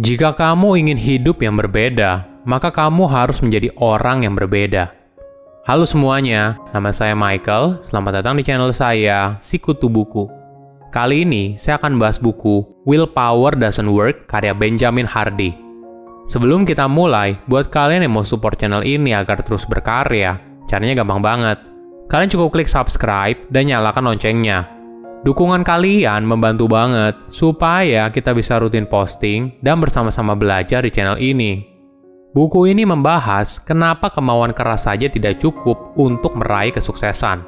Jika kamu ingin hidup yang berbeda, maka kamu harus menjadi orang yang berbeda. Halo semuanya, nama saya Michael. Selamat datang di channel saya, Sikutu Buku. Kali ini saya akan bahas buku Willpower Doesn't Work karya Benjamin Hardy. Sebelum kita mulai, buat kalian yang mau support channel ini agar terus berkarya, caranya gampang banget. Kalian cukup klik subscribe dan nyalakan loncengnya Dukungan kalian membantu banget supaya kita bisa rutin posting dan bersama-sama belajar di channel ini. Buku ini membahas kenapa kemauan keras saja tidak cukup untuk meraih kesuksesan.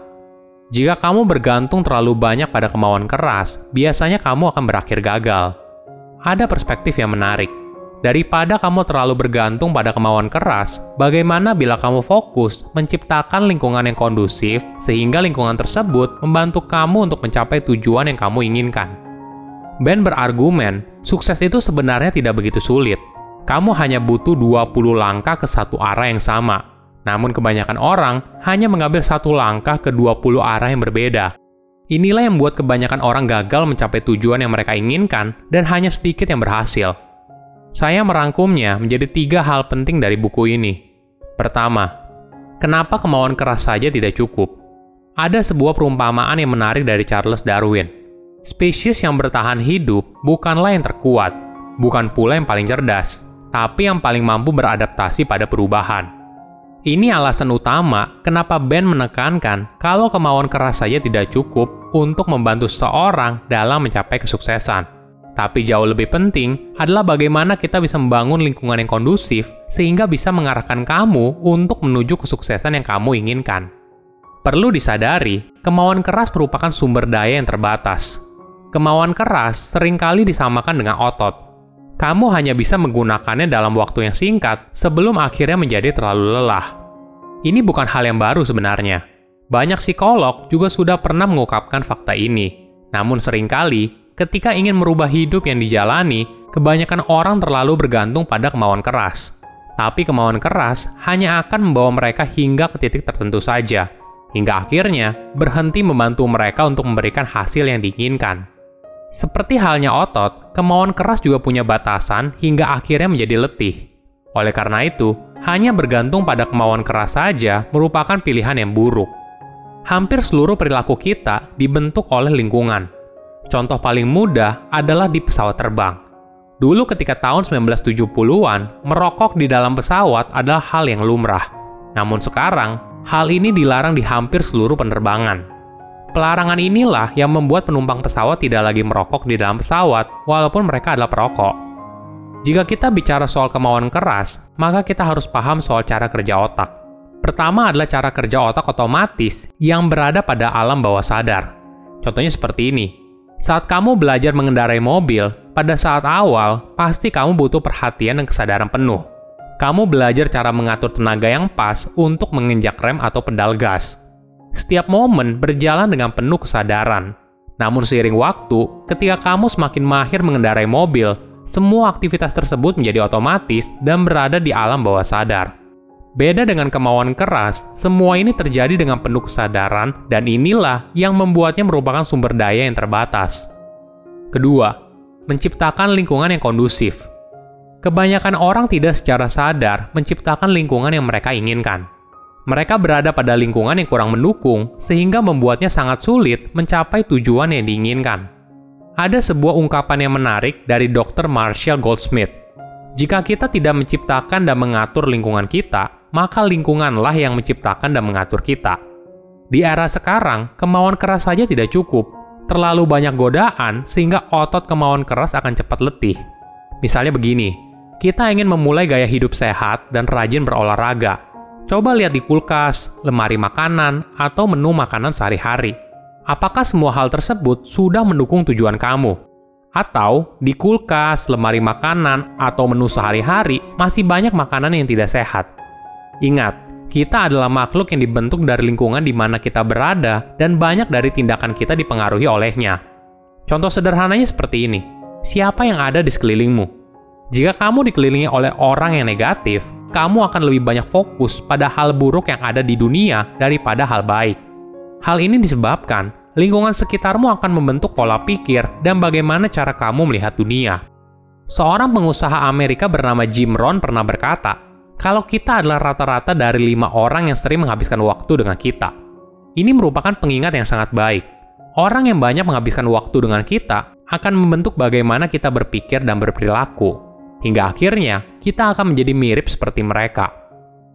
Jika kamu bergantung terlalu banyak pada kemauan keras, biasanya kamu akan berakhir gagal. Ada perspektif yang menarik Daripada kamu terlalu bergantung pada kemauan keras, bagaimana bila kamu fokus menciptakan lingkungan yang kondusif sehingga lingkungan tersebut membantu kamu untuk mencapai tujuan yang kamu inginkan? Ben berargumen, sukses itu sebenarnya tidak begitu sulit. Kamu hanya butuh 20 langkah ke satu arah yang sama. Namun kebanyakan orang hanya mengambil satu langkah ke 20 arah yang berbeda. Inilah yang membuat kebanyakan orang gagal mencapai tujuan yang mereka inginkan dan hanya sedikit yang berhasil. Saya merangkumnya menjadi tiga hal penting dari buku ini. Pertama, kenapa kemauan keras saja tidak cukup? Ada sebuah perumpamaan yang menarik dari Charles Darwin. Spesies yang bertahan hidup bukanlah yang terkuat, bukan pula yang paling cerdas, tapi yang paling mampu beradaptasi pada perubahan. Ini alasan utama kenapa Ben menekankan kalau kemauan keras saja tidak cukup untuk membantu seseorang dalam mencapai kesuksesan. Tapi jauh lebih penting adalah bagaimana kita bisa membangun lingkungan yang kondusif sehingga bisa mengarahkan kamu untuk menuju kesuksesan yang kamu inginkan. Perlu disadari, kemauan keras merupakan sumber daya yang terbatas. Kemauan keras sering kali disamakan dengan otot. Kamu hanya bisa menggunakannya dalam waktu yang singkat sebelum akhirnya menjadi terlalu lelah. Ini bukan hal yang baru sebenarnya. Banyak psikolog juga sudah pernah mengungkapkan fakta ini. Namun sering kali ketika ingin merubah hidup yang dijalani, kebanyakan orang terlalu bergantung pada kemauan keras. Tapi kemauan keras hanya akan membawa mereka hingga ke titik tertentu saja, hingga akhirnya berhenti membantu mereka untuk memberikan hasil yang diinginkan. Seperti halnya otot, kemauan keras juga punya batasan hingga akhirnya menjadi letih. Oleh karena itu, hanya bergantung pada kemauan keras saja merupakan pilihan yang buruk. Hampir seluruh perilaku kita dibentuk oleh lingkungan, Contoh paling mudah adalah di pesawat terbang. Dulu ketika tahun 1970-an, merokok di dalam pesawat adalah hal yang lumrah. Namun sekarang, hal ini dilarang di hampir seluruh penerbangan. Pelarangan inilah yang membuat penumpang pesawat tidak lagi merokok di dalam pesawat, walaupun mereka adalah perokok. Jika kita bicara soal kemauan keras, maka kita harus paham soal cara kerja otak. Pertama adalah cara kerja otak otomatis yang berada pada alam bawah sadar. Contohnya seperti ini. Saat kamu belajar mengendarai mobil, pada saat awal pasti kamu butuh perhatian dan kesadaran penuh. Kamu belajar cara mengatur tenaga yang pas untuk menginjak rem atau pedal gas. Setiap momen berjalan dengan penuh kesadaran. Namun seiring waktu, ketika kamu semakin mahir mengendarai mobil, semua aktivitas tersebut menjadi otomatis dan berada di alam bawah sadar. Beda dengan kemauan keras, semua ini terjadi dengan penuh kesadaran dan inilah yang membuatnya merupakan sumber daya yang terbatas. Kedua, menciptakan lingkungan yang kondusif. Kebanyakan orang tidak secara sadar menciptakan lingkungan yang mereka inginkan. Mereka berada pada lingkungan yang kurang mendukung, sehingga membuatnya sangat sulit mencapai tujuan yang diinginkan. Ada sebuah ungkapan yang menarik dari Dr. Marshall Goldsmith. Jika kita tidak menciptakan dan mengatur lingkungan kita, maka lingkunganlah yang menciptakan dan mengatur kita. Di era sekarang, kemauan keras saja tidak cukup. Terlalu banyak godaan sehingga otot kemauan keras akan cepat letih. Misalnya begini, kita ingin memulai gaya hidup sehat dan rajin berolahraga. Coba lihat di kulkas, lemari makanan, atau menu makanan sehari-hari. Apakah semua hal tersebut sudah mendukung tujuan kamu? Atau di kulkas, lemari makanan, atau menu sehari-hari masih banyak makanan yang tidak sehat? Ingat, kita adalah makhluk yang dibentuk dari lingkungan di mana kita berada dan banyak dari tindakan kita dipengaruhi olehnya. Contoh sederhananya seperti ini. Siapa yang ada di sekelilingmu? Jika kamu dikelilingi oleh orang yang negatif, kamu akan lebih banyak fokus pada hal buruk yang ada di dunia daripada hal baik. Hal ini disebabkan lingkungan sekitarmu akan membentuk pola pikir dan bagaimana cara kamu melihat dunia. Seorang pengusaha Amerika bernama Jim Rohn pernah berkata, kalau kita adalah rata-rata dari lima orang yang sering menghabiskan waktu dengan kita. Ini merupakan pengingat yang sangat baik. Orang yang banyak menghabiskan waktu dengan kita akan membentuk bagaimana kita berpikir dan berperilaku. Hingga akhirnya, kita akan menjadi mirip seperti mereka.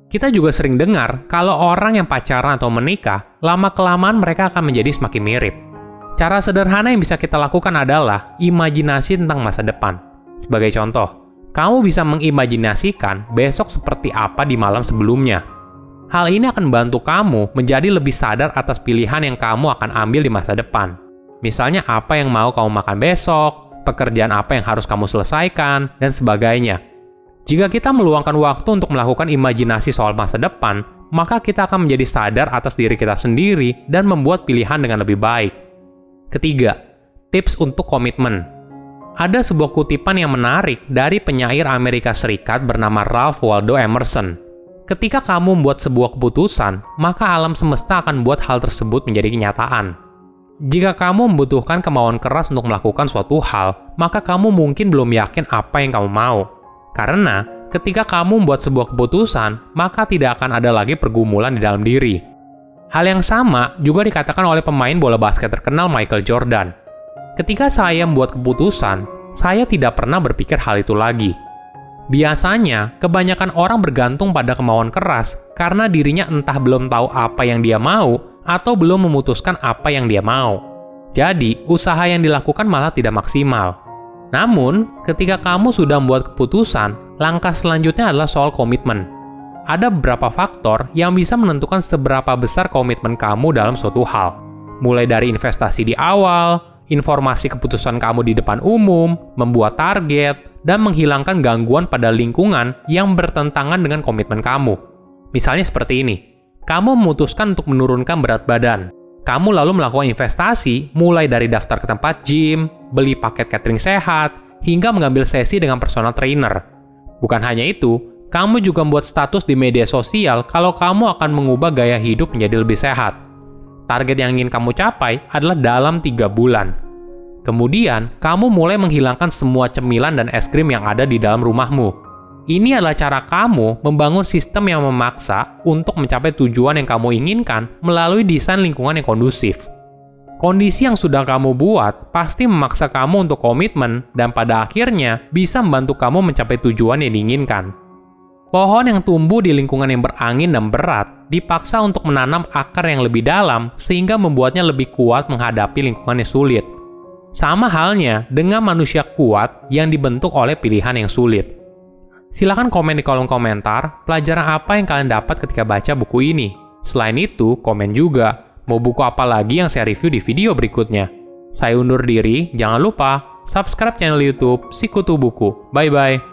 Kita juga sering dengar kalau orang yang pacaran atau menikah, lama-kelamaan mereka akan menjadi semakin mirip. Cara sederhana yang bisa kita lakukan adalah imajinasi tentang masa depan. Sebagai contoh, kamu bisa mengimajinasikan besok seperti apa di malam sebelumnya. Hal ini akan membantu kamu menjadi lebih sadar atas pilihan yang kamu akan ambil di masa depan. Misalnya apa yang mau kamu makan besok, pekerjaan apa yang harus kamu selesaikan, dan sebagainya. Jika kita meluangkan waktu untuk melakukan imajinasi soal masa depan, maka kita akan menjadi sadar atas diri kita sendiri dan membuat pilihan dengan lebih baik. Ketiga, tips untuk komitmen ada sebuah kutipan yang menarik dari penyair Amerika Serikat bernama Ralph Waldo Emerson. Ketika kamu membuat sebuah keputusan, maka alam semesta akan membuat hal tersebut menjadi kenyataan. Jika kamu membutuhkan kemauan keras untuk melakukan suatu hal, maka kamu mungkin belum yakin apa yang kamu mau. Karena ketika kamu membuat sebuah keputusan, maka tidak akan ada lagi pergumulan di dalam diri. Hal yang sama juga dikatakan oleh pemain bola basket terkenal Michael Jordan. Ketika saya membuat keputusan, saya tidak pernah berpikir hal itu lagi. Biasanya, kebanyakan orang bergantung pada kemauan keras karena dirinya entah belum tahu apa yang dia mau atau belum memutuskan apa yang dia mau. Jadi, usaha yang dilakukan malah tidak maksimal. Namun, ketika kamu sudah membuat keputusan, langkah selanjutnya adalah soal komitmen. Ada beberapa faktor yang bisa menentukan seberapa besar komitmen kamu dalam suatu hal. Mulai dari investasi di awal, informasi keputusan kamu di depan umum, membuat target, dan menghilangkan gangguan pada lingkungan yang bertentangan dengan komitmen kamu. Misalnya seperti ini, kamu memutuskan untuk menurunkan berat badan. Kamu lalu melakukan investasi, mulai dari daftar ke tempat gym, beli paket catering sehat, hingga mengambil sesi dengan personal trainer. Bukan hanya itu, kamu juga membuat status di media sosial kalau kamu akan mengubah gaya hidup menjadi lebih sehat target yang ingin kamu capai adalah dalam tiga bulan. Kemudian, kamu mulai menghilangkan semua cemilan dan es krim yang ada di dalam rumahmu. Ini adalah cara kamu membangun sistem yang memaksa untuk mencapai tujuan yang kamu inginkan melalui desain lingkungan yang kondusif. Kondisi yang sudah kamu buat pasti memaksa kamu untuk komitmen dan pada akhirnya bisa membantu kamu mencapai tujuan yang diinginkan. Pohon yang tumbuh di lingkungan yang berangin dan berat dipaksa untuk menanam akar yang lebih dalam sehingga membuatnya lebih kuat menghadapi lingkungan yang sulit. Sama halnya dengan manusia kuat yang dibentuk oleh pilihan yang sulit. Silahkan komen di kolom komentar pelajaran apa yang kalian dapat ketika baca buku ini. Selain itu, komen juga mau buku apa lagi yang saya review di video berikutnya. Saya undur diri, jangan lupa subscribe channel YouTube Sikutu Buku. Bye bye.